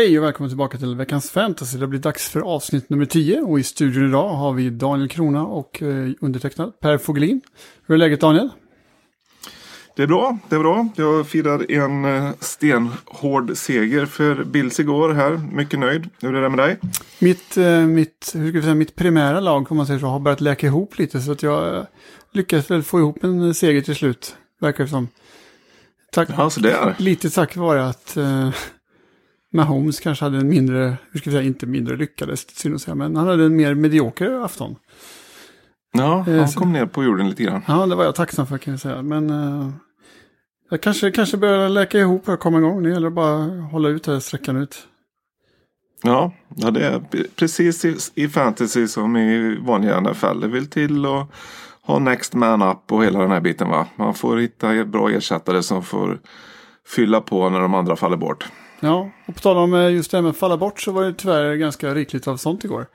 Hej och välkommen tillbaka till veckans fantasy. Det blir dags för avsnitt nummer 10 och i studion idag har vi Daniel Krona och eh, undertecknad Per Fogelin. Hur är läget Daniel? Det är bra, det är bra. Jag firar en eh, stenhård seger för Bills igår här. Mycket nöjd. Hur är det med dig? Mitt, eh, mitt, hur ska vi säga, mitt primära lag om man säger så har börjat läka ihop lite så att jag lyckas väl få ihop en seger till slut. Verkar det som. Tack, Ja, så där. lite tack vare att Mahomes kanske hade en mindre, hur ska vi säga, inte mindre lyckades, synd att säga, men han hade en mer medioker afton. Ja, Eh, han så- kom ner på jorden lite grann. Ja, det var jag tacksam för kan jag säga. Men eh, jag kanske, kanske börjar läka ihop och komma igång. Det gäller bara att hålla ut här sträckan ut. Ja, ja det är precis i, i fantasy som i vanliga NFL. Det vill till att ha next man up och hela den här biten va. Man får hitta bra ersättare som får fylla på när de andra faller bort. Ja, och på tal om eh, just det här med att falla bort så var det tyvärr ganska rikligt av sånt igår.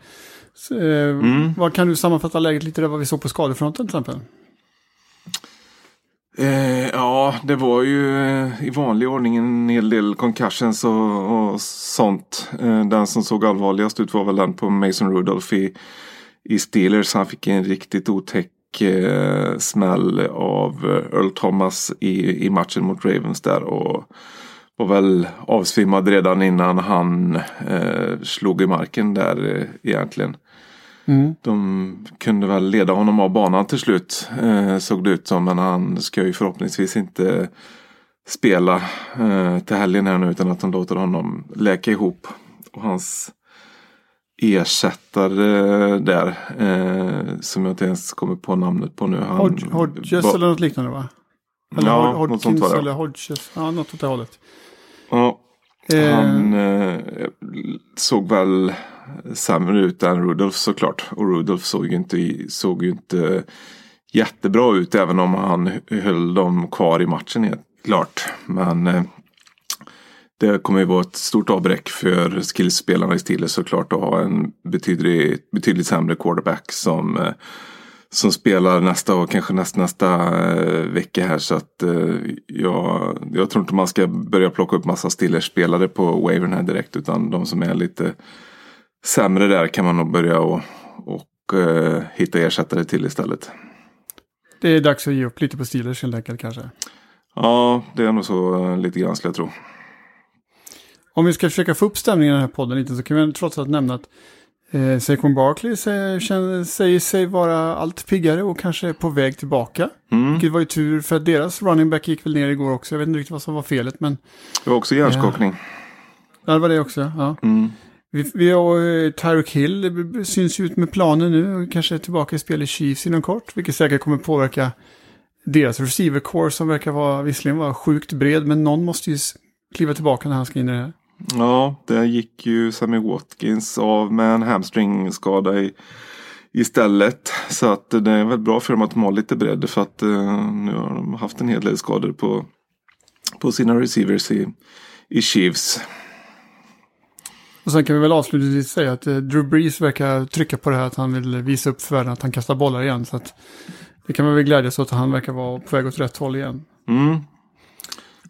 Så, eh, Vad kan du sammanfatta läget lite där vad vi såg på skadefronten till exempel? Eh, ja, det var ju eh, i vanlig ordning en hel del concussions och, och sånt. Eh, den som såg allvarligast ut var väl den på Mason Rudolph i, i Steelers. Han fick en riktigt otäck eh, smäll av Earl Thomas i, i matchen mot Ravens där. Och var väl avsvimmad redan innan han eh, slog i marken där eh, egentligen. De kunde väl leda honom av banan till slut. Eh, såg det ut som. Men han ska ju förhoppningsvis inte spela eh, till helgen här nu. Utan att de låter honom läka ihop. Och hans ersättare där. Eh, som jag inte ens kommer på namnet på nu. Han, Hodg, Hodges eller något liknande va? Eller Ja, Hod- något sånt Hodgkins var det. eller Hodges. Ja, något åt det hållet. Ja, Eh, Han eh, såg väl sämre ut än Rudolf såklart. Och Rudolf såg ju inte, såg ju inte jättebra ut även om han höll dem kvar i matchen helt klart. Men eh, det kommer ju vara ett stort avbräck för skillspelarna i Steelers såklart att ha en betydligt, betydligt sämre quarterback som eh, som spelar nästa och kanske nästa, nästa eh, vecka här. Så att eh, jag, jag tror inte man ska börja plocka upp massa Steelers-spelare på wavern här direkt. Utan de som är lite sämre där kan man nog börja och, och eh, hitta ersättare till istället. det är dags att ge upp lite på Steelers helt enkelt kanske. Ja, det är nog så eh, lite grann skulle jag tro. Om vi ska försöka få upp stämningen i den här podden lite så kan vi trots allt nämna att eh, Saquon Barkley säger, säger sig vara allt piggare och kanske är på väg tillbaka. Mm. Vilket var ju tur för att deras running back gick väl ner igår också. Jag vet inte riktigt vad som var felet men Det var också hjärnskakning. ja, det var det också. Ja. Mm. Vi, vi har eh, Tyreek Hill, syns ju ut med planen nu och kanske är tillbaka i spel i Chiefs inom kort. Vilket säkert kommer påverka deras receiver core som verkar vara, visserligen vara sjukt bred men någon måste ju kliva tillbaka när han ska in i det här. Ja, där gick ju Sammy Watkins av med en hamstringskada i, istället. Så att det är väl bra för dem att de har lite bredd. För att eh, nu har de haft en hel del skador på, på sina receivers i, i Chiefs. Och sen kan vi väl avslutningsvis säga att eh, Drew Brees verkar trycka på det här att han vill visa upp för världen att han kastar bollar igen. Så att det kan man väl glädjas åt att han verkar vara på väg åt rätt håll igen. Mm.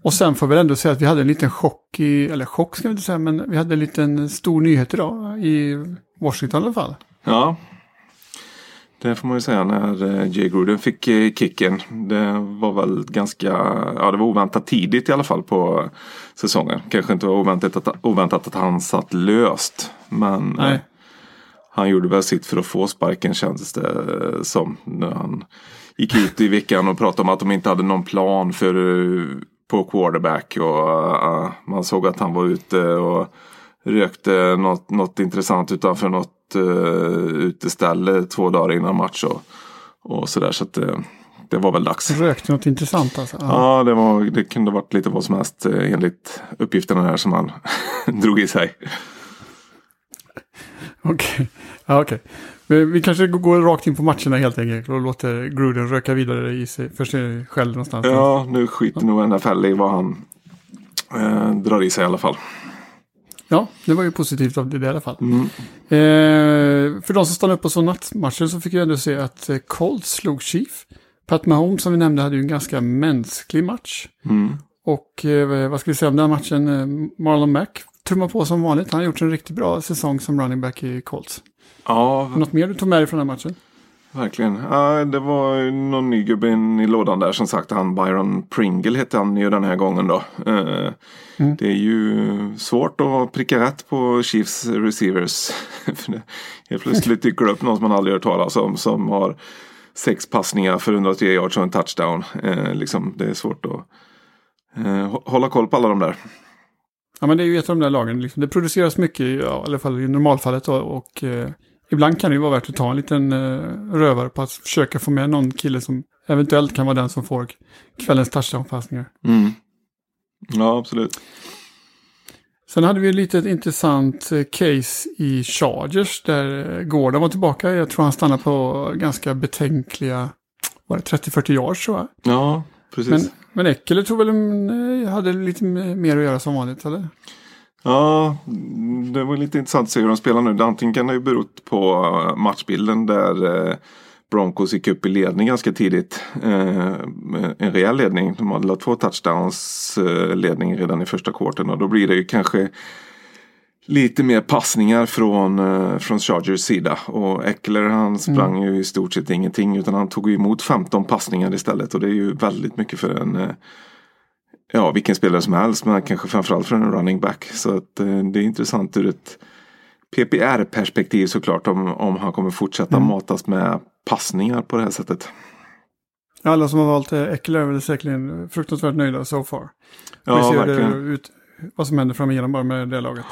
Och sen får vi ändå säga att vi hade en liten chock i, eller chock ska vi inte säga, men vi hade en liten stor nyhet idag i Washington i alla fall. Ja. Det får man ju säga när eh, Jay Gruden fick eh, kicken. Det var väl ganska, ja det var oväntat tidigt i alla fall på säsongen. Kanske inte var oväntat att, oväntat att han satt löst. Men Nej. eh, han gjorde väl sitt för att få sparken kändes det som. När han gick ut i veckan och pratade om att de inte hade någon plan för, på quarterback. Och eh, man såg att han var ute och rökte något, något intressant utanför något uh, uteställe två dagar innan match. Och, och sådär. Så att uh, det var väl dags. Rökte något intressant alltså. Ja. Ja, det, var, det kunde varit lite vad som helst enligt uppgifterna här som han drog i sig. Okej. Ja, okej. Vi kanske går rakt in på matcherna helt enkelt och låter Gruden röka vidare i sig, för sig själv någonstans. Ja, nu skiter nog NFL i vad han eh, drar i sig i alla fall. Ja, det var ju positivt av det i alla fall. Mm. Eh, för de som stannade upp och såg nattmatchen så fick jag ändå se att eh, Colts slog Chief. Pat Mahomes som vi nämnde hade ju en ganska mänsklig match. Mm. Och eh, vad ska vi säga om den matchen? Eh, Marlon Mack trummar på som vanligt. Han har gjort en riktigt bra säsong som running back i Colts. Ja, Något mer du tog med dig från den här matchen? verkligen. Ja, det var någon ny gubbe i lådan där som sagt. Han Byron Pringle hette han ju den här gången då. Eh, Mm. Det är ju svårt att pricka rätt på Chiefs receivers. Helt plötsligt dyker det upp någon som man aldrig hört talas om som har sex passningar för 103 yards och en touchdown. Eh, liksom, det är svårt att eh, hå- hålla koll på alla de där. Ja, men det är ju ett av de där lagen. Liksom. Det produceras mycket, ja, i alla fall i normalfallet. då, Och eh, ibland kan det ju vara värt att ta en liten eh, rövare på att försöka få med någon kille som eventuellt kan vara den som får kvällens touchdown-passningar. Mm. Ja, absolut. Sen hade vi lite ett intressant eh, case i Chargers där eh, Gordon var tillbaka. Jag tror han stannade på ganska betänkliga, var det 30-40 yards tror jag. Ja, precis. Men, men Eckele tror väl mm, hade lite mer att göra som vanligt, eller? Ja, det var lite intressant att se hur de spelar nu. Antingen kan det ju berott på eh, matchbilden där eh, Broncos gick upp i ledning ganska tidigt. Eh, En rejäl ledning. De hade två touchdowns eh, ledning redan i första kvarten och då blir det ju kanske lite mer passningar från, eh, från Chargers sida. Och Eckler han sprang ju i stort sett ingenting utan han tog emot 15 passningar istället. Och det är ju väldigt mycket för en eh, ja, vilken spelare som helst, men kanske framförallt för en running back. Så att, eh, det är intressant ur ett PPR-perspektiv såklart om, om han kommer fortsätta matas med passningar på det här sättet. Alla som har valt Eckler är väl säkerligen fruktansvärt nöjda so far. Ja, vi ser verkligen. ut, vad som händer framigenom bara med det laget.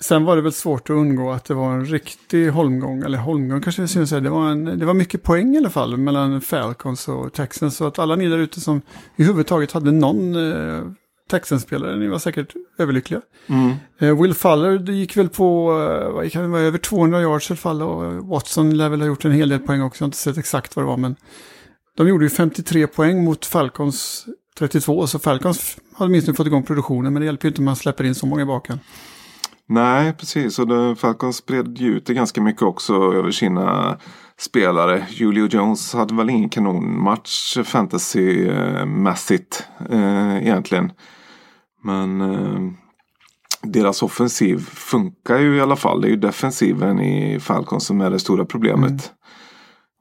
Sen var det väl svårt att undgå att det var en riktig holmgång, eller holmgång kanske jag syns säga. Det var, en, det var mycket poäng i alla fall mellan Falcons och Texans. Så att alla ni där ute som i huvud taget hade någon eh, Texans-spelare, ni var säkert överlyckliga. Mm. Eh, Will Fuller, gick väl på, eh, kan det vara, över 200 yards i alla fall. Och Watson lär väl ha gjort en hel del poäng också, jag har inte sett exakt vad det var. Men de gjorde ju 53 poäng mot Falcons 32, så Falcons har åtminstone fått igång produktionen. Men det hjälper ju inte om man släpper in så många i baken. Nej, precis. Och Falcons spred ju ut det ganska mycket också över sina spelare. Julio Jones hade väl ingen kanonmatch fantasymässigt eh, egentligen. Men eh, deras offensiv funkar ju i alla fall. Det är ju defensiven i Falcons som är det stora problemet.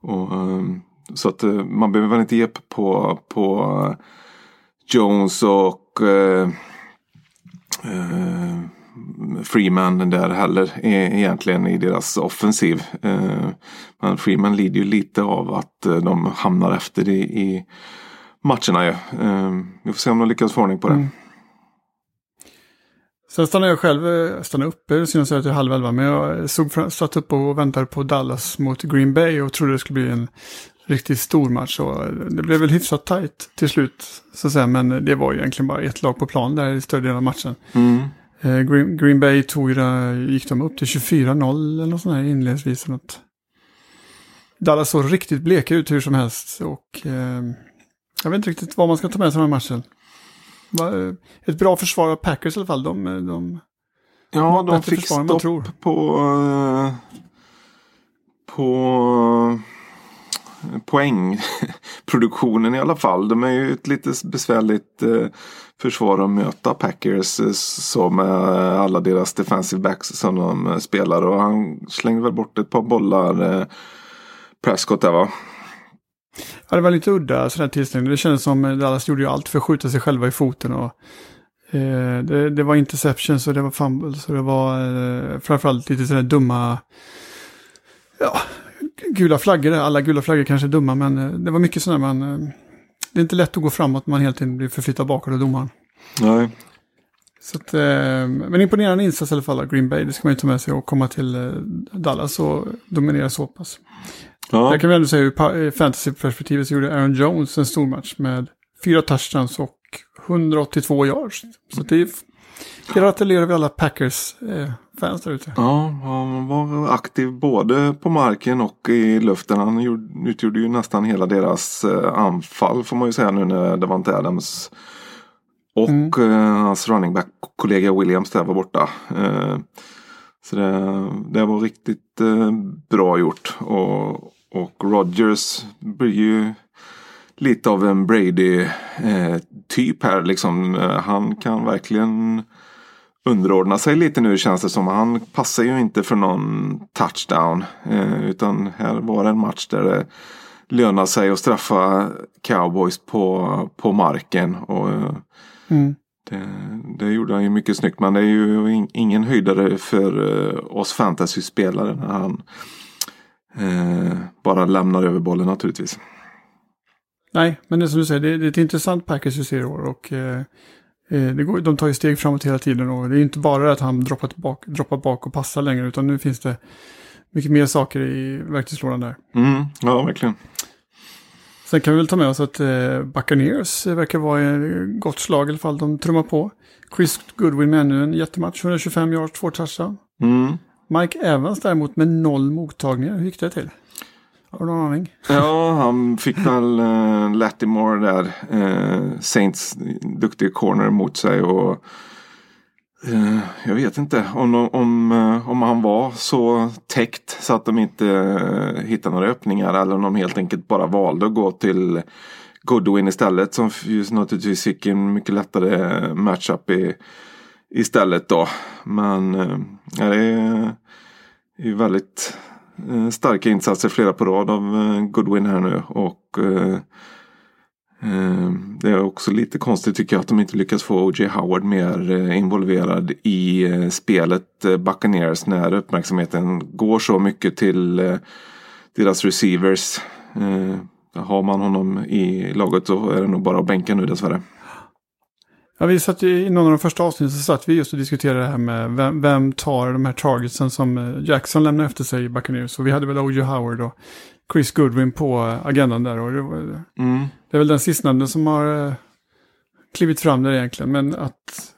Och, eh, så att eh, man behöver väl inte ge på, på Jones och eh, eh, Freeman där heller e- egentligen i deras offensiv. Eh, Men Freeman lider ju lite av att eh, de hamnar efter i, i matcherna ju. Eh, Vi får se om de lyckas få ordning på det. Mm. Sen stannade jag själv, eh, stannade uppe, syns att jag halv elva, men jag såg, satt upp och väntade på Dallas mot Green Bay och trodde det skulle bli en riktigt stor match. Och det blev väl hyfsat tajt till slut, så att säga, men det var ju egentligen bara ett lag på plan där i större delen av matchen. Mm. Eh, Green, Green Bay tog ju det, gick de upp till 24-0 eller något sånt här inledningsvis. Något. Dallas såg riktigt bleka ut hur som helst och eh, jag vet inte riktigt vad man ska ta med sig av den här matchen. Eh, Ett bra försvar av Packers i alla fall. De, eh, de, Ja, de fick stopp tror. på, på poängproduktionen i alla fall. De är ju ett lite besvärligt eh, försvar att möta Packers eh, som alla deras defensive backs som de eh, spelar. Och han slängde väl bort ett par bollar Prescott där va? ja, det var lite udda sådär tillställning. Det kändes som Dallas gjorde ju allt för att skjuta sig själva i foten. Och, eh, det, det var interceptions och det var fumbles. Så det var eh, framförallt lite sådana dumma... Ja, gula flaggor. Alla gula flaggor kanske är dumma, men eh, det var mycket sådär man... Eh, det är inte lätt att gå framåt, man hela tiden blir förflyttad bakåt av domaren. Nej. Så att, eh, men imponerande insats i alla fall av Green Bay. Det ska man ju ta med sig och komma till Dallas och dominera så pass. Ja. Där kan vi ändå säga ur fantasyperspektivet så gjorde Aaron Jones en stor match med fyra touchdowns och 182 yards. Så det är, gratulerar vi alla Packers-fans där ute. Ja, han var aktiv både på marken och i luften. Han gjorde, utgjorde ju nästan hela deras eh, anfall får man ju säga nu när Davante Adams Och mm. hans running back kollega Williams där var borta. Så det, det var riktigt bra gjort. Och, och Rogers blir ju lite av en Brady-typ här. Liksom. Han kan verkligen underordna sig lite nu känns det som. Han passar ju inte för någon touchdown. Eh, utan här var det en match där det lönar sig att straffa cowboys på, på marken. Och, eh, mm. det, det, gjorde han ju mycket snyggt. Men det är ju in, ingen höjdare för oss fantasy-spelare när han bara lämnar över bollen naturligtvis. Nej, men det är som du säger, det, det är ett intressant package vi ser i år. Och, uh, det går, de tar ju steg framåt hela tiden och det är inte bara att han droppar, tillbaka, droppar bak och passar längre utan nu finns det mycket mer saker i verktygslådan där. Mm, ja, verkligen. Sen kan vi väl ta med oss att eh, Buccaneers verkar vara gott slag i alla fall. De trummar på. Chris Goodwin med ännu en jättematch, 125 yards, två touchdown. Mm. Mike Evans däremot med noll mottagningar. Hur gick det till? Har du någon aning? Ja, han fick väl uh, Latimore där. Uh, Saints duktig corner mot sig. och uh, Jag vet inte om, om, om han var så täckt så att de inte uh, hittade några öppningar. Eller om de helt enkelt bara valde att gå till Goodwin istället. Som just naturligtvis fick en mycket lättare matchup i, istället då. Men ja, det är, ju väldigt Eh, starka insatser flera på rad av eh, Goodwin här nu. Och eh, det är också lite konstigt tycker jag att de inte lyckas få O.J. Howard mer involverad i spelet Buccaneers när uppmärksamheten går så mycket till deras receivers. Har man honom i laget så är det nog bara att bänka nu dessvärre. Ja, vi satt i någon av de första avsnitten så satt vi just och diskuterade det här med vem, vem tar de här targetsen som eh, Jackson lämnar efter sig i Buccaneers. Och vi hade väl O.J. Howard och Chris Goodwin på agendan där. Och det, var, mm. det är väl den sistnämnde som har uh, klivit fram där egentligen. Men att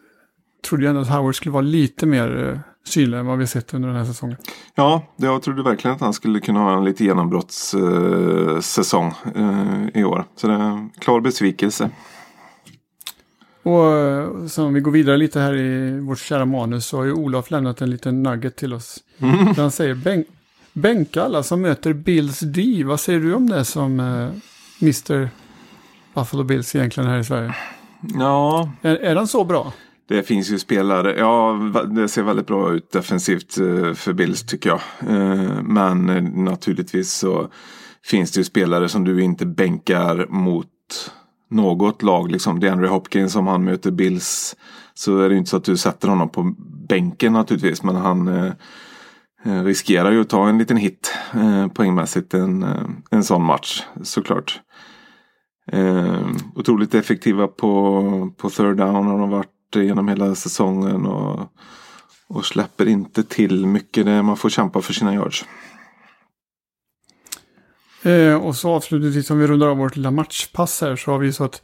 trodde jag ändå att Howard skulle vara lite mer uh, synlig än vad vi sett under den här säsongen. Ja, jag trodde verkligen att han skulle kunna ha en lite genombrottssäsong i år. Så det är en klar besvikelse. Och eh, så om vi går vidare lite här i vårt kära manus så har ju Olof lämnat en liten nugget till oss. Mm. Där han säger bänk, bänka alla som möter Bills D. Vad säger du om det som eh, Mr. Buffalo Bills egentligen här i Sverige? Ja. Är, är den så bra? Det finns ju spelare, ja det ser väldigt bra ut defensivt eh, för Bills tycker jag. Eh, men naturligtvis så finns det ju spelare som du inte bänkar mot något lag, liksom DeAndre Hopkins om han möter Bills. Så är det inte så att du sätter honom på bänken naturligtvis. Men han eh, eh riskerar ju att ta en liten hit eh, poängmässigt en, eh, en sån match såklart. Eh, otroligt effektiva på, på third down har de varit genom hela säsongen. Och, och släpper inte till mycket. Man får kämpa för sina yards. Eh, och så avslutningsvis om vi rundar av vårt lilla matchpass här så har vi så att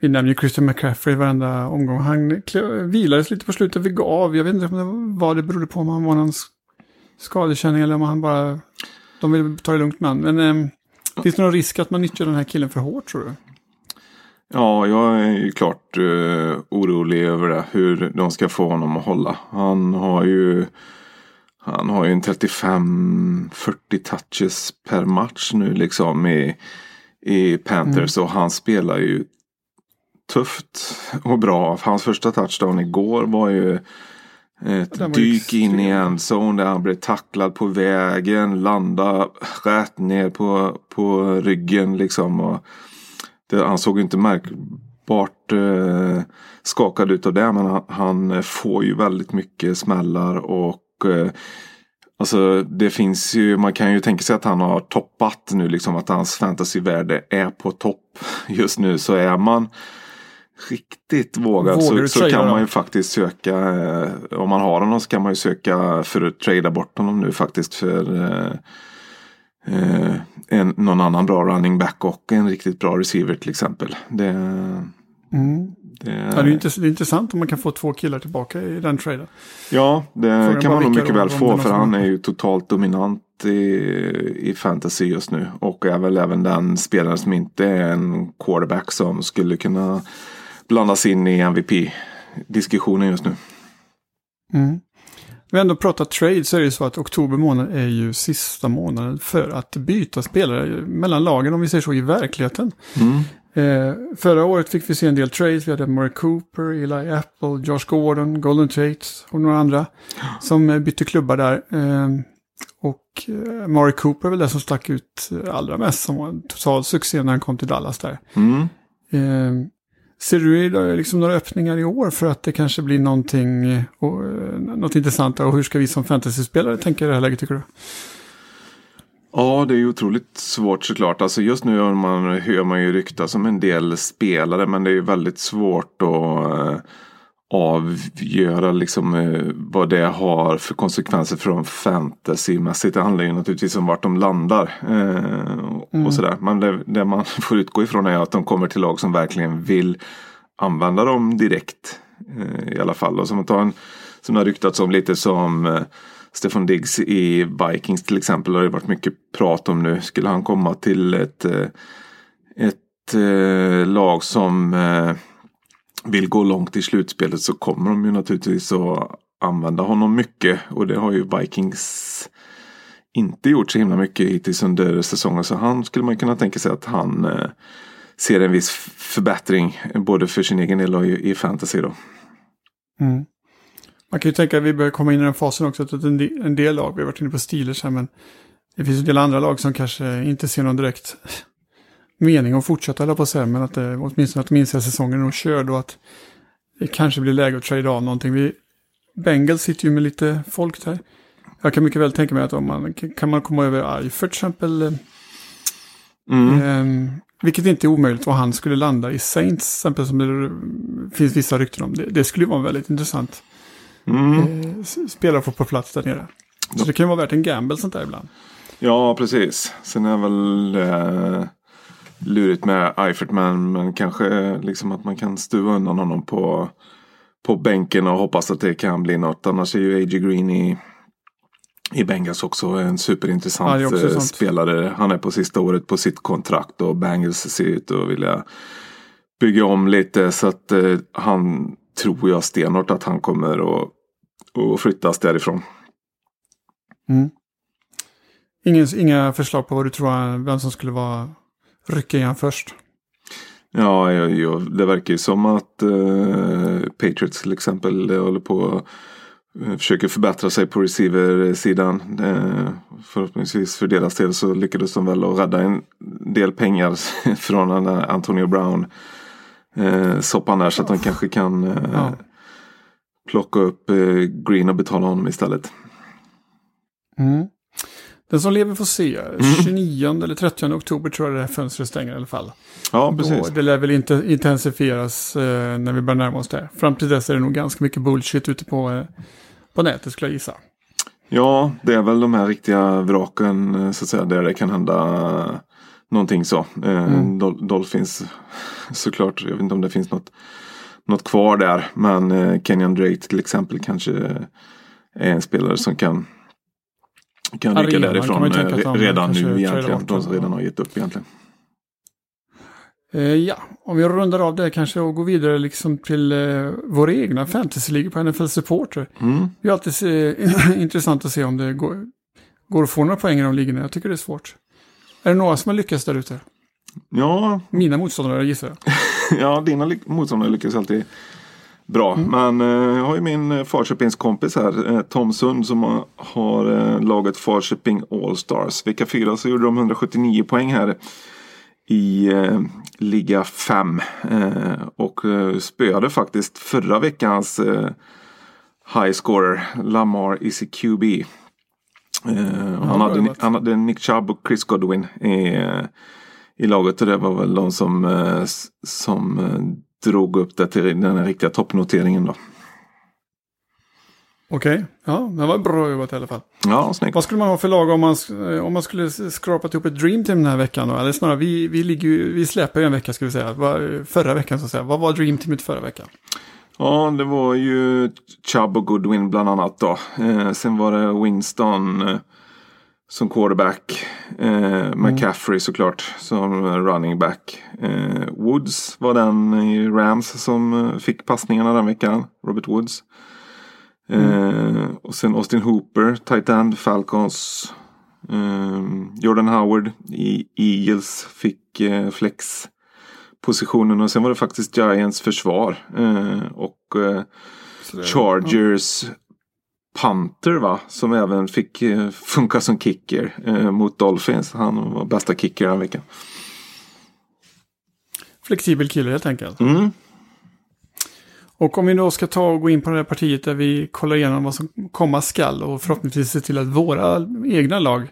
vi nämner Christian McCaffrey varenda omgång. Han vilades lite på slutet, vi gav. Jag vet inte om det, vad det berodde på, om han var någon skadekänning eller om han bara... De vill ta det lugnt med honom. Men eh, finns det någon risk att man nyttjar den här killen för hårt tror du? Ja, jag är ju klart eh, orolig över det. Hur de ska få honom att hålla. Han har ju han har ju en 35-40 touches per match nu liksom i, i Panthers. Mm. Och han spelar ju tufft och bra. Hans första touchdown igår var ju ett dyk in i endzone där han blev tacklad på vägen. Landa rätt ner på, på ryggen liksom. Och det, han såg inte märkbart eh, skakad ut av det. Men han, han, får ju väldigt mycket smällar och Alltså det finns ju, man kan ju tänka sig att han har toppat nu liksom att hans fantasyvärde är på topp just nu. Så är man riktigt vågad så, så kan man ju faktiskt söka, eh, om man har honom så kan man ju söka för att trada bort honom nu faktiskt för eh, eh, en, någon annan bra running back och en riktigt bra receiver till exempel. Det, mm. Det är... Ja, det, är intressant om man kan få två killar tillbaka i den traden. Ja, det kan man nog mycket väl få för han är ju totalt dominant i, i fantasy just nu. Och är väl även den spelaren som inte är en quarterback som skulle kunna blandas in i MVP-diskussionen just nu. Mm. Vi har ändå pratat trade så är det ju så att oktober månad är ju sista månaden för att byta spelare mellan lagen om vi säger så i verkligheten. Mm. Eh, förra året fick vi se en del trades. Vi hade Murray Cooper, Eli Apple, Josh Gordon, Golden Tate och några andra som eh, bytte klubbar där. Eh, och eh, Murray Cooper är väl det som stack ut allra mest som var en total succé när han kom till Dallas där. Mm. Eh, ser du liksom några öppningar i år för att det kanske blir någonting eh, och, eh, något intressant? Och hur ska vi som fantasyspelare tänka i det här läget tycker du? Ja, det är ju otroligt svårt såklart. Alltså just nu hör man, hör man ju ryktas om en del spelare men det är ju väldigt svårt att eh, avgöra liksom eh, vad det har för konsekvenser från fantasymässigt. Det handlar ju naturligtvis om vart de landar. Eh, och Mm. sådär. Men det, det man får utgå ifrån är att de kommer till lag som verkligen vill använda dem direkt. I alla fall. Och som, att ta en, som det har ryktats om lite som Stefan Diggs i Vikings till exempel har det varit mycket prat om nu. Skulle han komma till ett, eh, ett eh, lag som eh, vill gå långt i slutspelet så kommer de ju naturligtvis att använda honom mycket. Och det har ju Vikings inte gjort så himla mycket hittills under säsongen. Så han skulle man kunna tänka sig att han eh, ser en viss förbättring både för sin egen del och i, i fantasy då. Mm. Man kan ju tänka att vi börjar komma in i den fasen också. Att en del, lag, vi har varit inne på Steelers här, men det finns en del andra lag som kanske inte ser någon direkt mening att fortsätta hålla på att säga, men att det, åtminstone att de inser säsongen nog körd och att det kanske blir läge att trade av någonting. Vi, Bengals sitter ju med lite folk där. Jag kan mycket väl tänka mig att om man kan man komma över Aj för exempel, eh, Mm. Ehm, vilket inte är omöjligt och han skulle landa i Saints, till exempel som det finns vissa rykten om. Det, det skulle ju vara väldigt intressant. Mm. Eh, spelare att få på plats där nere. Så det kan ju vara värt en gamble sånt där ibland. Ja, precis. Sen är väl eh, lurigt med Eifert men, men kanske eh, liksom att man kan stuva undan honom på, på bänken och hoppas att det kan bli något. Annars är ju A.J. Green i, i Bengals också en Ja, superintressant är också eh, spelare. Han är på sista året på sitt kontrakt och Bengals ser ut att vilja bygga om lite så att eh, han tror jag stenhårt att han kommer att, att flyttas därifrån. Mm. Ingen, inga förslag på vad du tror vem som skulle vara rycka igen först. Ja, ja, ja, det verkar ju som att eh, Patriots till exempel eh, håller på eh, försöker förbättra sig på receiversidan. Eh, förhoppningsvis för deras del så lyckades de väl att rädda en del pengar från Antonio Brown. Eh, soppan där så att de kanske kan eh, Ja. plocka upp eh, Green och betala honom istället. Mm. Den som lever får se. 29 eller 30 oktober tror jag det här fönstret stänger i alla fall. Ja, Då, precis. det lär väl inte intensifieras eh, när vi börjar närma oss det. Fram till dess är det nog ganska mycket bullshit ute på, eh, på nätet skulle jag gissa. Ja, det är väl de här riktiga vraken eh, så att säga där det kan hända någonting så. Eh, Mm. Dol- Dolphins såklart, jag vet inte om det finns något, något kvar där. Men eh, Kenyan Drake till exempel kanske är en spelare som kan kan rycka kan därifrån man tänka eh, redan nu egentligen. De som redan har gett upp egentligen. Ja, om vi rundar av det kanske och går vidare liksom till eh, våra egna fantasyligor på NFL Supporter. Mm. Det är alltid eh, intressant att se om det går, går att få några poäng i de ligorna. Jag tycker det är svårt. Är det några som har lyckats där ute? Ja, Mina motståndare gissar jag. Ja, dina motståndare lyckas alltid bra. Men eh, jag har ju min eh, Falköpingskompis här, eh, Tom Sund, som har, eh, laget Falköping Allstars. Vecka fyra så gjorde de 179 poäng här i eh, liga 5. Eh, och eh, spöade faktiskt förra veckans eh, high scorer, Lamar Easy Och han, hade, han hade Nick Chubb och Chris Godwin i, eh, i laget och det var väl de som, eh, som drog upp det till den här riktiga toppnoteringen då. Okej, ja, det var bra jobbat i alla fall. Ja, snyggt. Vad skulle man ha för lag om man, om man skulle skrapa ihop ett Dream Team den här veckan då? Eller snarare, vi, vi, ligger vi släpar ju en vecka ska vi säga. Förra veckan så att säga. Vad var Dream Teamet förra veckan? Ja, det var ju Chubb och Goodwin bland annat då. Eh, sen var det Winston, eh, som quarterback. Eh, McCaffrey såklart som running back. Eh, Woods var den i Rams som eh, fick passningarna den veckan. Robert Woods. Eh, och sen Austin Hooper, tight end, Falcons. Jordan Howard i Eagles fick flex positionen och sen var det faktiskt Giants försvar. Eh, och eh, Chargers Punter va? Som även fick eh, funka som kicker eh, mot Dolphins. Han var bästa kicker den veckan. Flexibel kille helt enkelt. Mm. Och om vi då ska ta och gå in på det här partiet där vi kollar igenom vad som komma skall och förhoppningsvis se till att våra egna lag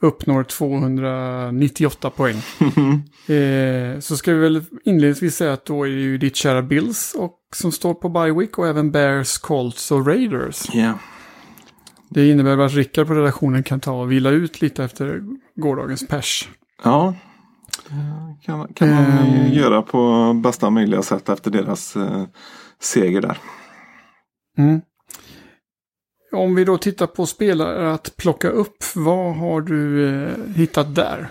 uppnår 298 poäng. eh, så ska vi väl inledningsvis säga att då är det ju ditt kära Bills och, som står på bye week och även Bears, Colts och Raiders. Yeah. Det innebär att Rickard på redaktionen kan ta och vila ut lite efter gårdagens pers. Ja. Kan, kan man Ehm. göra på bästa möjliga sätt efter deras eh, seger där. Mm. Om vi då tittar på spelare att plocka upp, vad har du eh, hittat där?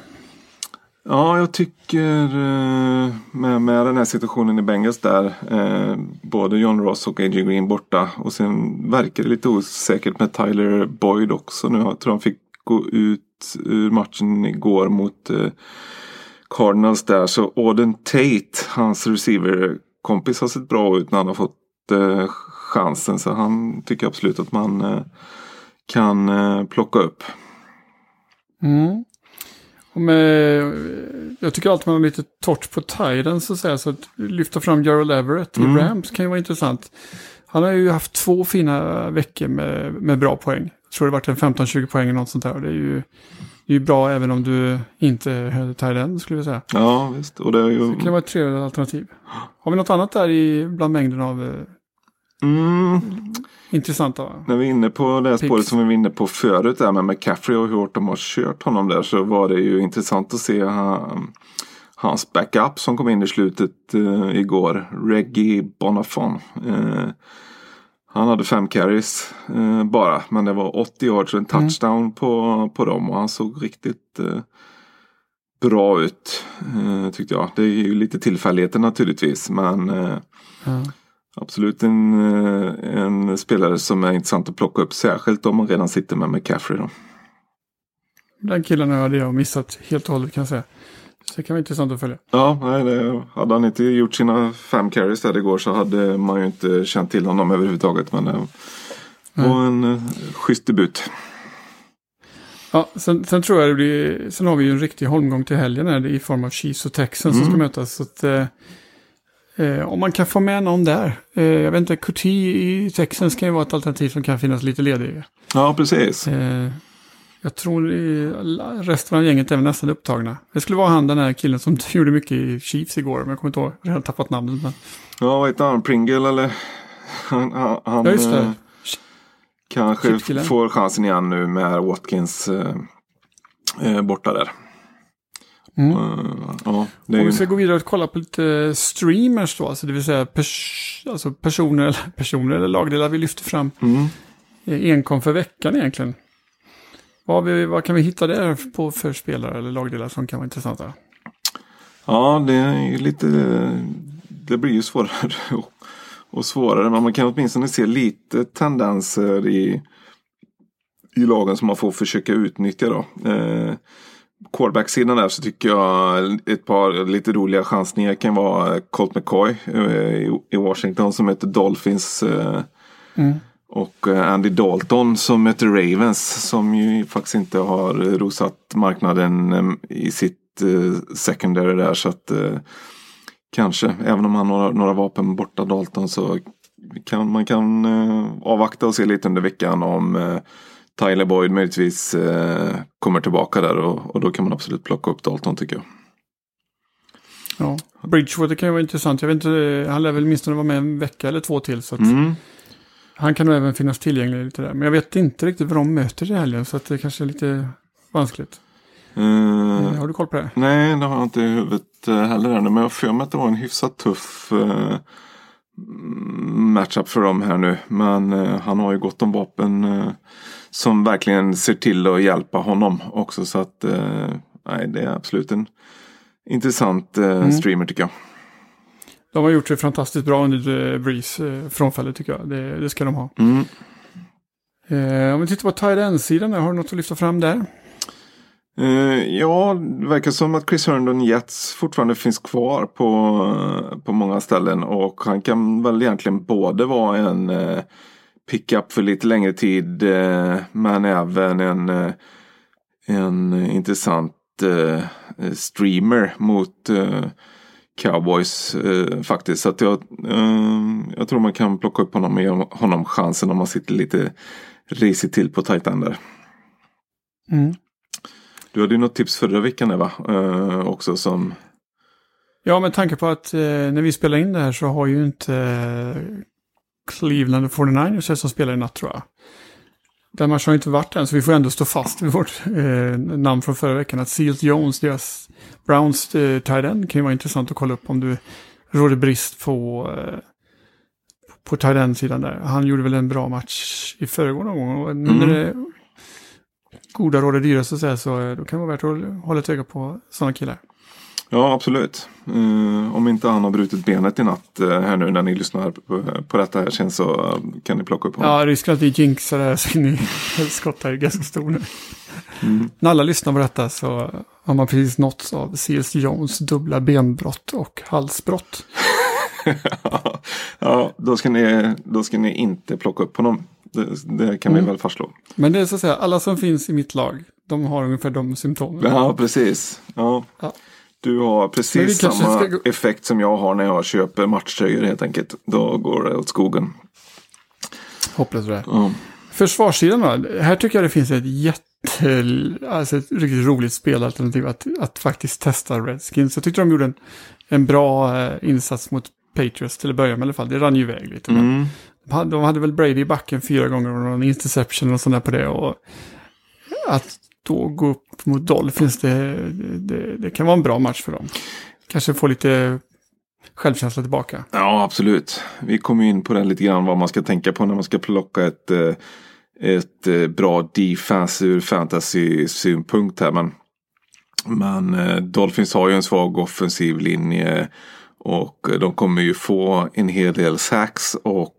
Ja, jag tycker eh, med, med den här situationen i Bengals där. Eh, både John Ross och A.J. Green borta. Och sen verkar det lite osäkert med Tyler Boyd också nu. Jag tror han fick gå ut ur matchen igår mot eh, Cardinals där. Så Auden Tate, hans receiver-kompis har sett bra ut när han har fått eh, chansen. Så han tycker absolut att man eh, kan eh, plocka upp. Mm. Med, jag tycker alltid man har lite torrt på Titans så att säga. Så att lyfta fram Gerald Everett i Mm. Rams kan ju vara intressant. Han har ju haft två fina veckor med, med bra poäng. Jag tror det varit en 15-20 poäng eller något sånt där. Och det är ju, det är ju bra även om du inte hade Thailand skulle jag säga. Ja, visst. Och det är ju... Det kan vara ett trevligt alternativ. Har vi något annat där i, bland mängden av eh, Mm. intressanta? När vi är inne på det här spåret Picks. som vi var inne på förut där med McCaffrey och hur hårt de har kört honom där så var det ju intressant att se han, hans backup som kom in i slutet eh, igår. Reggie Bonafon. Eh, han hade fem carries eh, bara men det var 80 yards och en touchdown på, på dem och han såg riktigt bra ut tyckte jag. Det är ju lite tillfälligheter naturligtvis men Ja. Absolut en, eh, en spelare som är intressant att plocka upp. Särskilt om man redan sitter med McCaffrey. Då. Den killen hade jag missat helt och hållet kan jag säga. Så det kan vara intressant att följa. Ja, nej, det, hade han inte gjort sina fem carries där igår så hade man ju inte känt till honom överhuvudtaget. Men det var en uh, schysst debut. Ja, sen, sen tror jag det blir, sen har vi ju en riktig holmgång till helgen här i form av Chiefs och Texans som ska mötas. Så att, eh, eh, om man kan få med någon där. Eh, jag vet inte, Couty i Texans kan ju vara ett alternativ som kan finnas lite ledig. Ja, precis. Eh, jag tror resten av gänget är nästan upptagna. Det skulle vara han den här killen som gjorde mycket i Chiefs igår. Men jag kommer inte ihåg, jag har tappat namnet. Men, Ja, vad heter han? Pringle eller? Han, han, ja, just det. eh, kanske får chansen igen nu med Watkins eh, eh, borta där. Mm. Eh, ja, Om vi ska gå vidare och kolla på lite streamers då, alltså det vill säga pers alltså personer, personer eller lagdelar vi lyfter fram Mm. eh, enkom för veckan egentligen. Vad, vi, vad kan vi hitta där på för spelare eller lagdelar som kan vara intressanta? Ja, det är lite... Det blir ju svårare och, och svårare. Men man kan åtminstone se lite tendenser i, i lagen som man får försöka utnyttja då. Eh, Quarterback-sidan där så tycker jag ett par lite roliga chansningar kan vara Colt McCoy eh, i, Washington som heter Dolphins. Eh, Mm. och eh, Andy Dalton som möter Ravens som ju faktiskt inte har rosat marknaden i sitt secondary där. Så att kanske, även om han har några vapen borta Dalton så kan man kan avvakta och se lite under veckan om Tyler Boyd möjligtvis eh, kommer tillbaka där och, och då kan man absolut plocka upp Dalton tycker jag. Ja. Bridgewater kan ju vara intressant. Jag vet inte, han lär väl åtminstone vara med en vecka eller två till. Så Mm. Han kan nog även finnas tillgänglig lite där. Men jag vet inte riktigt vad de möter i helgen. Så att det kanske är lite vanskligt. Eh, Har du koll på det? Nej, det har jag inte i huvudet eh, heller ännu. Men jag har för mig att det var en hyfsat tuff mm, matchup för dem här nu. Men eh, han har ju gott om vapen. Som verkligen ser till att hjälpa honom också. Så att eh, nej, det är absolut en intressant eh, Mm. streamer tycker jag. De har gjort det fantastiskt bra under eh, Breeze eh, frånfället tycker jag. Det, det ska de ha. Mm. Eh, om vi tittar på tight end-sidan, där, har du något att lyfta fram där? Eh, ja, det verkar som att Chris Herndon Jets fortfarande finns kvar på, eh, på många ställen. Och han kan väl egentligen både vara en pickup för lite längre tid. Eh, men även en, eh, en intressant eh, streamer mot Cowboys faktiskt. Så att jag, jag tror man kan plocka upp honom och ge honom chansen om man sitter lite risigt till på tight där. Mm. Du hade ju något tips förra veckan Eva, eh, också som... Ja, med tanke på att eh, när vi spelar in det här så har ju inte Cleveland och 49ers som spelar i natt tror jag. Den matchen har inte varit än, så vi får ändå stå fast vid vårt eh, namn från förra veckan. Att Seals Jones, deras Browns eh, tight end, kan ju vara intressant att kolla upp om du råder brist på, eh, på tight end-sidan där. Han gjorde väl en bra match i föregående gång. Och nu när Mm. det goda råd är dyra så att säga, så eh, då kan det vara värt att hålla ett öga på sådana killar. Ja, absolut. Eh, om inte han har brutit benet i natt eh, här nu när ni lyssnar på, på detta här sen så eh, kan ni plocka upp honom. Ja, risken att vi jinxar det här så in i helskotta är ganska stor nu. Mm. När alla lyssnar på detta så har man precis nåtts av C.S. Jones dubbla benbrott och halsbrott. ja, då ska, ni, då ska ni inte plocka upp honom. Det, det kan vi Mm. väl fastslå. Men det är så att säga, alla som finns i mitt lag, de har ungefär de symptomen. Ja, precis. Ja. Ja. Du har precis samma ska effekt som jag har när jag köper matchtröjor helt enkelt. Då går det åt skogen. Hopplöst det. Ja. Försvarssidan då? Här tycker jag det finns ett jätte... Alltså ett riktigt roligt spelalternativ att, att faktiskt testa Redskins. Jag tyckte de gjorde en, en bra eh, insats mot Patriots till att börja med i alla fall. Det rann ju iväg lite. Mm. de hade- de hade väl Brady i backen fyra gånger och någon interception och sånt där på det. Och att då gå upp mot Dolphins, det, det, det kan vara en bra match för dem. Kanske få lite självkänsla tillbaka. Ja, absolut. Vi kom in på den lite grann vad man ska tänka på när man ska plocka ett, eh, ett eh, bra defense ur fantasy-synpunkt här. Men, men eh, Dolphins har ju en svag offensiv linje och de kommer ju få en hel del sacks och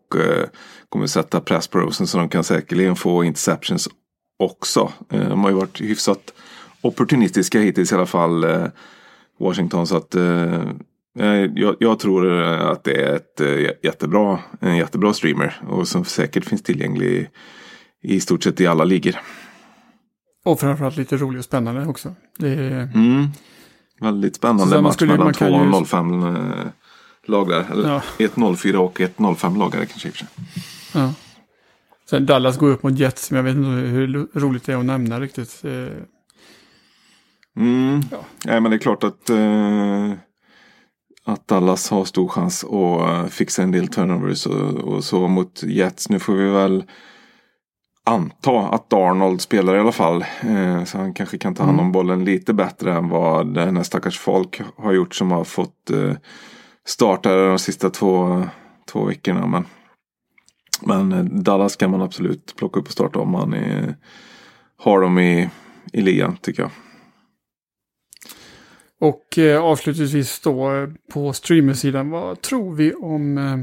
kommer sätta press på Rosen så de kan säkerligen få interceptions också. Eh, De har ju varit hyfsat opportunistiska hittills i alla fall. eh, Washington så att eh, Jag, jag tror att det är ett jättebra, en jättebra streamer och som säkert finns tillgänglig i stort sett i alla ligor. Och framförallt lite rolig och spännande också. Det är, Mm. Väldigt spännande match skulle- mellan två ju- 05 eh, lag där. Eller Ja. ett 04 och ett 05 lag är det kanske ja. Sen Dallas går upp mot Jets, men jag vet inte hur roligt det är att nämna riktigt. Eh, Mm. Ja. Nej, men det är klart att, eh, att Dallas har stor chans att eh, fixa en del turnovers och, och så mot Jets. Nu får vi väl anta att Darnold spelar i alla fall. Eh, så han kanske kan ta hand om bollen lite bättre än vad den här stackars folk har gjort som har fått eh, starta de sista två, två veckorna. Men, men eh, Dallas kan man absolut plocka upp och starta om man är, har dem i, i ligan tycker jag. och eh, avslutningsvis då eh, på streamersidan, vad tror vi om eh,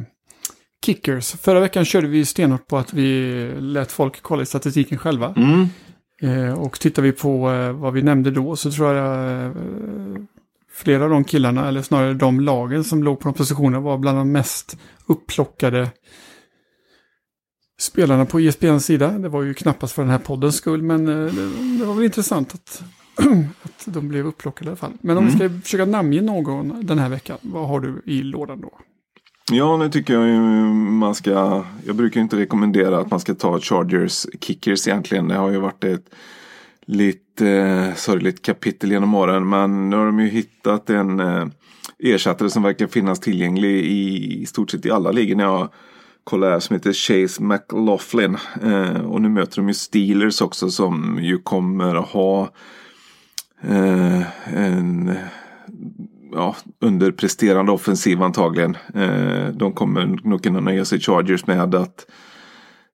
kickers? Förra veckan körde vi stenhårt på att vi lät folk kolla i statistiken själva. Mm. Eh, och tittar vi på vad vi nämnde då så tror jag flera av de killarna, eller snarare de lagen som låg på de positionerna var bland de mest upplockade spelarna på ISBNs sida. Det var ju knappast för den här poddens skull, men eh, det, det var väl intressant att, att de blev upplockade i alla fall. Men om vi ska försöka namnge någon den här veckan, vad har du i lådan då? Ja, nu tycker jag ju man ska. Jag brukar inte rekommendera att man ska ta Chargers kickers egentligen. Det har ju varit ett lite eh, sorgligt kapitel genom åren. Men nu har de ju hittat en eh, ersättare som verkar finnas tillgänglig i, i stort sett i alla ligor. När jag kollar som heter Chase McLaughlin. Eh, och nu möter de ju Steelers också som ju kommer att ha eh, en ja, underpresterande offensiv antagligen. Eh, de kommer nog kunna nöja sig Chargers med att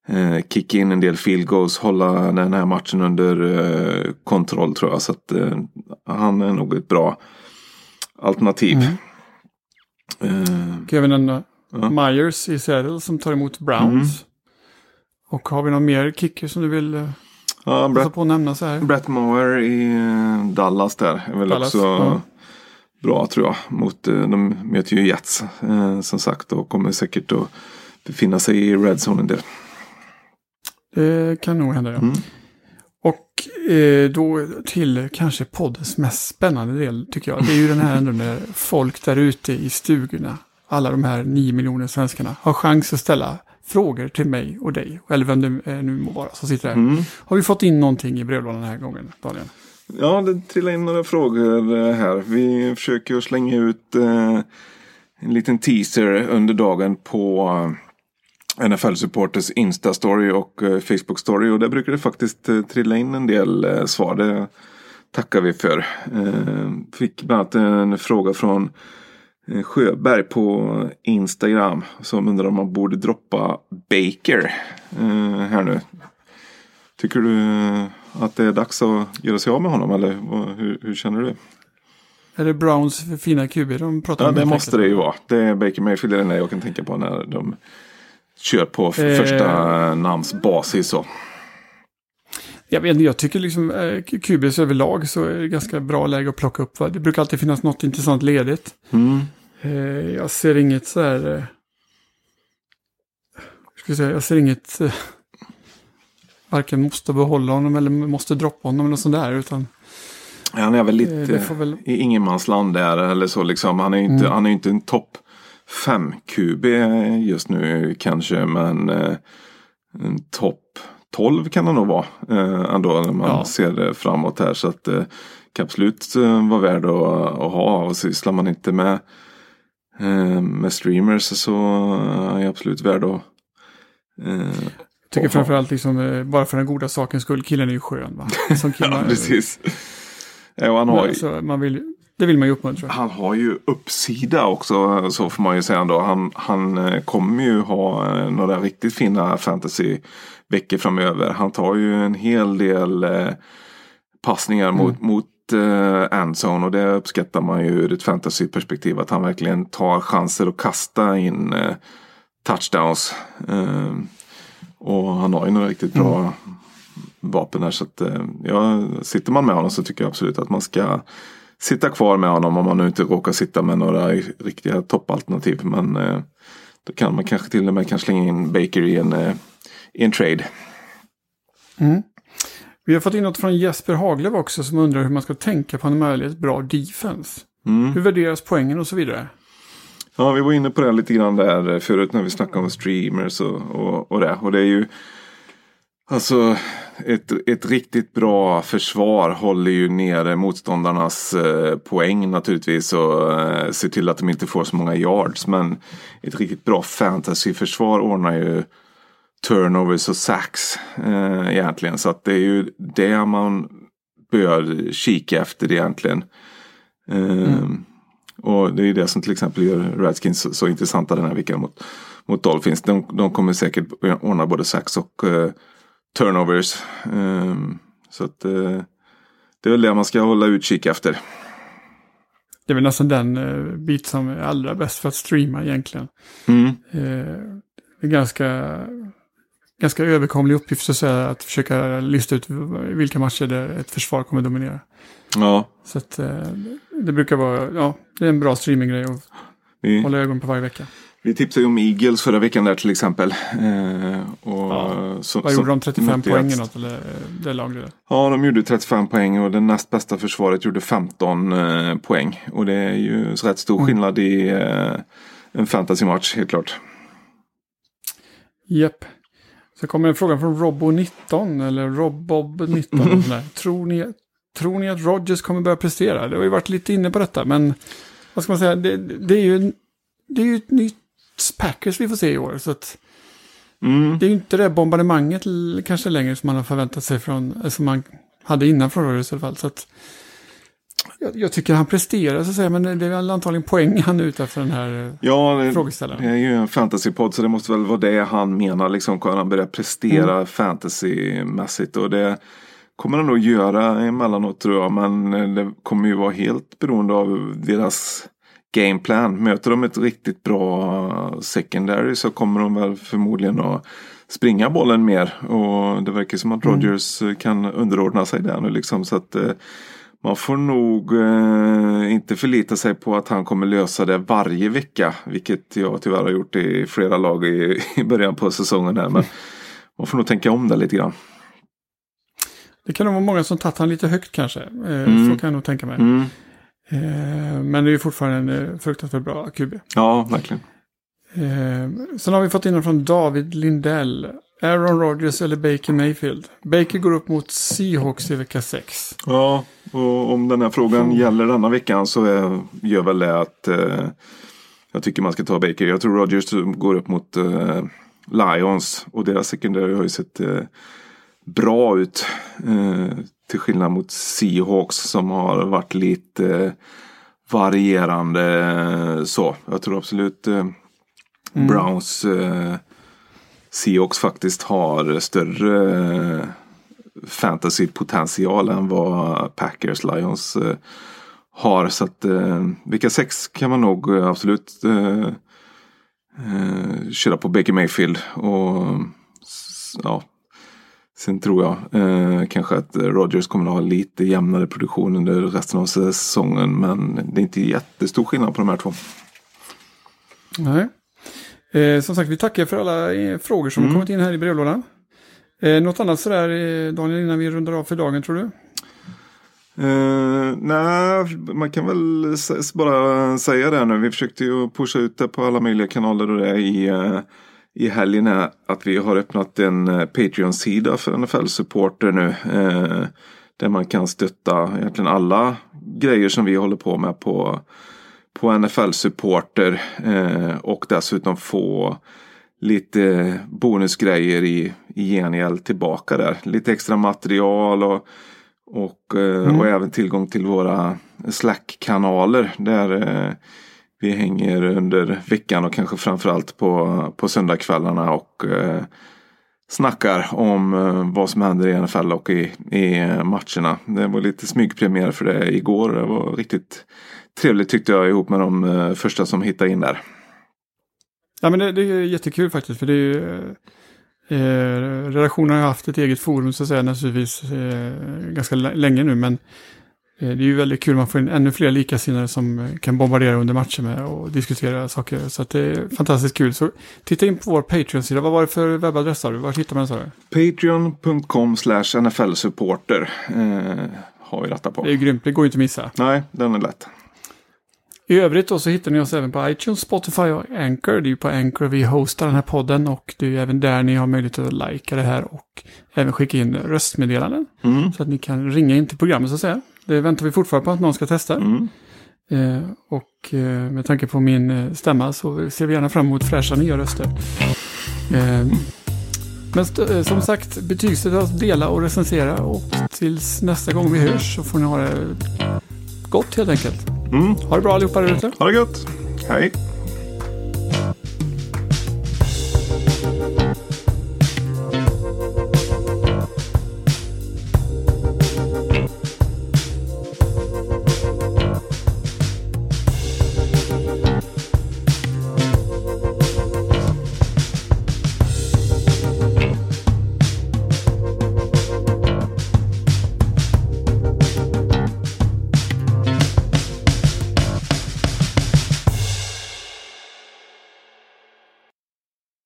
eh, kicka in en del field goals, hålla den här matchen under kontroll tror jag. Så att han är nog ett bra alternativ. Mm. En Ja. Myers i Seattle som tar emot Browns. Mm. Och har vi någon mer kicker som du vill eh, ja, passa på att nämna så här? Brett Mower i eh, Dallas där är väl Dallas, också ja. bra tror jag. Mot, eh, de möter ju Jets eh, som sagt och kommer säkert att befinna sig i Red Zone en del. Det kan nog hända ja. Mm. Och eh, då till kanske poddens mest spännande del tycker jag. Det är ju den här ändå när folk där ute i stugorna, alla de här nio miljoner svenskarna, har chans att ställa frågor till mig och dig. Eller vem det eh, nu må vara som sitter här. Mm. Har vi fått in någonting i brevlådan den här gången, Daniel? Ja, det trillar in några frågor eh, här. Vi försöker slänga ut eh, en liten teaser under dagen på NFL Supporters Insta-story och Facebook-story. Och där brukar det faktiskt trilla in en del svar. Det tackar vi för. Fick bland annat en fråga från Sjöberg på Instagram. Som undrar om man borde droppa Baker eh, här nu. Tycker du att det är dags att göra sig av med honom eller hur, hur känner du? Är det Browns fina QB de pratar Ja om? det helt måste det ju vara. Det är Baker Mayfield är det enda jag kan tänka på när de kör på Eh. första namns basis. Jag vet jag tycker liksom eh, QBs överlag så är det ganska bra läge att plocka upp. Va? Det brukar alltid finnas något intressant ledigt. Mm. Eh, jag ser inget så här... Eh, jag, säga, jag ser inget... Eh, varken måste behålla honom eller måste droppa honom eller något sånt där. Utan Han är väl eh, lite väl... i ingenmansland där eller så liksom. Han är ju inte, Mm. han är ju inte en topp 5 QB just nu kanske. Men eh, en topp 12 kan han nog vara eh, ändå när man Ja. ser det framåt här. Så att kan absolut eh, vara värd att, att ha. Och sysslar man inte med, eh, med streamers så är ju absolut värd att eh, Jag tycker framförallt liksom, eh, bara för den goda sakens skull, killen är ju skön va? Som Ja, precis. Ja, han, har ju, alltså, man vill, det vill man ju uppmuntra. han har ju uppsida också, så får man ju säga ändå. Han, han eh, kommer ju ha eh, några riktigt fina fantasy-veckor framöver. Han tar ju en hel del eh, passningar mot, mot eh, endzone och det uppskattar man ju ur ett fantasy-perspektiv. Att han verkligen tar chanser att kasta in eh, touchdowns. Eh, och han har ju några riktigt bra vapen där. Så att, eh, ja, sitter man med honom så tycker jag absolut att man ska sitta kvar med honom om man nu inte råkar sitta med några riktiga toppalternativ. Men eh, då kan man kanske till och med kan slänga in Baker i en, eh, i en trade. Mm. Vi har fått in något från Jesper Haglöf också som undrar hur man ska tänka på en möjligt bra defense. Mm. Hur värderas poängen och så vidare? Ja, vi var inne på det lite grann där förut när vi snackade om streamers och, och, och det. Och det är ju Alltså ett, ett riktigt bra försvar håller ju nere motståndarnas eh, poäng naturligtvis och eh, ser till att de inte får så många yards. Men ett riktigt bra fantasyförsvar ordnar ju turnovers och sacks eh, egentligen. Så att det är ju det man bör kika efter egentligen. Eh, Och det är det som till exempel gör Redskins så, så intressanta den här veckan mot, mot Dolphins. De, de kommer säkert ordna både sacks och eh, turnovers. Ehm, så att eh, det är väl det man ska hålla utkik efter. Det är väl nästan den eh, bit som är allra bäst för att streama egentligen. Mm. Eh, ganska, ganska överkomlig uppgift så att säga att försöka lista ut vilka matcher där ett försvar kommer dominera. Ja, Så att eh, det brukar vara, ja, det är en bra streaminggrej att vi, hålla ögon på varje vecka. vi tipsade ju om Eagles förra veckan där till exempel. Eh, och, Ja. så, Vad så- gjorde de? 35 mötte poäng eller något? Eller eh, det laget? Ja, de gjorde 35 poäng och det näst bästa försvaret gjorde 15 eh, poäng. Och det är ju så rätt stor Mm. skillnad i eh, en fantasymatch helt klart. Japp. Så kommer en fråga från Robbo19 eller Robbob19. Mm. och sådär. Tror, ni, tror ni att Rodgers kommer börja prestera? Det har ju varit lite inne på detta, men vad ska man säga? Det, det, är, ju, det är ju ett nytt Packers vi får se i år. Så att Mm. det är ju inte det bombardemanget kanske längre som man har förväntat sig från, eh, som man hade innan från Rodgers i alla fall. Så att, Jag, jag tycker han presterar så att säga, men det är väl antagligen poäng han är ute efter den här eh, Ja, det, frågeställaren. det är ju en fantasypodd så det måste väl vara det han menar. Liksom, när han börjar prestera Mm. fantasymässigt. Och det kommer han nog göra emellanåt tror jag. Men det kommer ju vara helt beroende av deras gameplan. Möter de ett riktigt bra secondary så kommer de väl förmodligen att springa bollen mer. Och det verkar som att Mm. Rodgers kan underordna sig där nu liksom. Så att eh, man får nog eh, inte förlita sig på att han kommer lösa det varje vecka. Vilket jag tyvärr har gjort i flera lag i, i början på säsongen här. Men man får nog tänka om det lite grann. Det kan nog vara många som tagit han lite högt kanske. Eh, Mm. Så kan jag nog tänka mig. Mm. Eh, men det är ju fortfarande en eh, fruktansvärt bra QB. Ja, verkligen. Eh, sen har vi fått in från David Lindell. Aaron Rodgers eller Baker Mayfield. Baker går upp mot Seahawks i vecka 6. Ja, och om den här frågan gäller denna veckan så är, gör väl det att eh, jag tycker man ska ta Baker. Jag tror Rodgers går upp mot eh, Lions och deras sekundärer har ju sett eh, bra ut. Eh, till skillnad mot Seahawks som har varit lite eh, varierande eh, så. Jag tror absolut eh, Browns eh, Seahawks faktiskt har större eh, fantasypotential än vad Packers Lions eh, har. Så att eh, vilka sex kan man nog absolut köra på Baker Mayfield. Och ja, Sen tror jag eh, kanske att Rogers kommer att ha lite jämnare produktion under resten av säsongen. Men det är inte jättestor skillnad på de här två. Nej. Eh, som sagt, vi tackar för alla eh, frågor som har kommit in här i brevlådan. Eh, något annat sådär, eh, Daniel, innan vi rundar av för dagen, tror du? Uh, nej, man kan väl bara säga det nu. Vi försökte ju pusha ut det på alla möjliga kanaler och det i, eh, i helgen är att vi har öppnat en Patreon-sida för NFL-supporter nu. eh, där man kan stötta egentligen alla grejer som vi håller på med på, på NFL-supporter. eh, och dessutom få lite bonusgrejer i, i gengäld tillbaka där. Lite extra material och och, eh, och även tillgång till våra Slack-kanaler där eh, vi hänger under veckan och kanske framförallt på, på söndagskvällarna och eh, snackar om eh, vad som händer i NFL och i, i matcherna. Det var lite smygpremiär för det igår. Det var riktigt trevligt tyckte jag ihop med de eh, första som hittade in där. Ja, men det, det är jättekul faktiskt, för det är ju... Eh, redaktionen har haft ett eget forum så att säga naturligtvis eh, ganska länge nu, men eh, det är ju väldigt kul, man får in ännu fler likasinnade som eh, kan bombardera under matcher med och diskutera saker. Så att det är fantastiskt kul. Så titta in på vår Patreon-sida. Vad var det för webbadress sa du? Var hittar man den? Patreon.com slash NFL-supporter eh, har vi detta på. Det är grymt, det går ju inte att missa. Nej, den är lätt. I övrigt då så hittar ni oss även på iTunes, Spotify och Anchor. Det är ju på Anchor vi hostar den här podden och det är ju även där ni har möjlighet att likea det här och även skicka in röstmeddelanden. Mm. Så att ni kan ringa in till programmet så att säga. Det väntar vi fortfarande på att någon ska testa. Mm. Eh, och eh, med tanke på min eh, stämma så ser vi gärna fram emot fräscha nya röster. Eh, men eh, som sagt, betygsätta, dela och recensera. Och tills nästa gång vi hörs så får ni ha det gott helt enkelt. Mm. Ha det bra allihopa där ute. Ha det gött. Hej.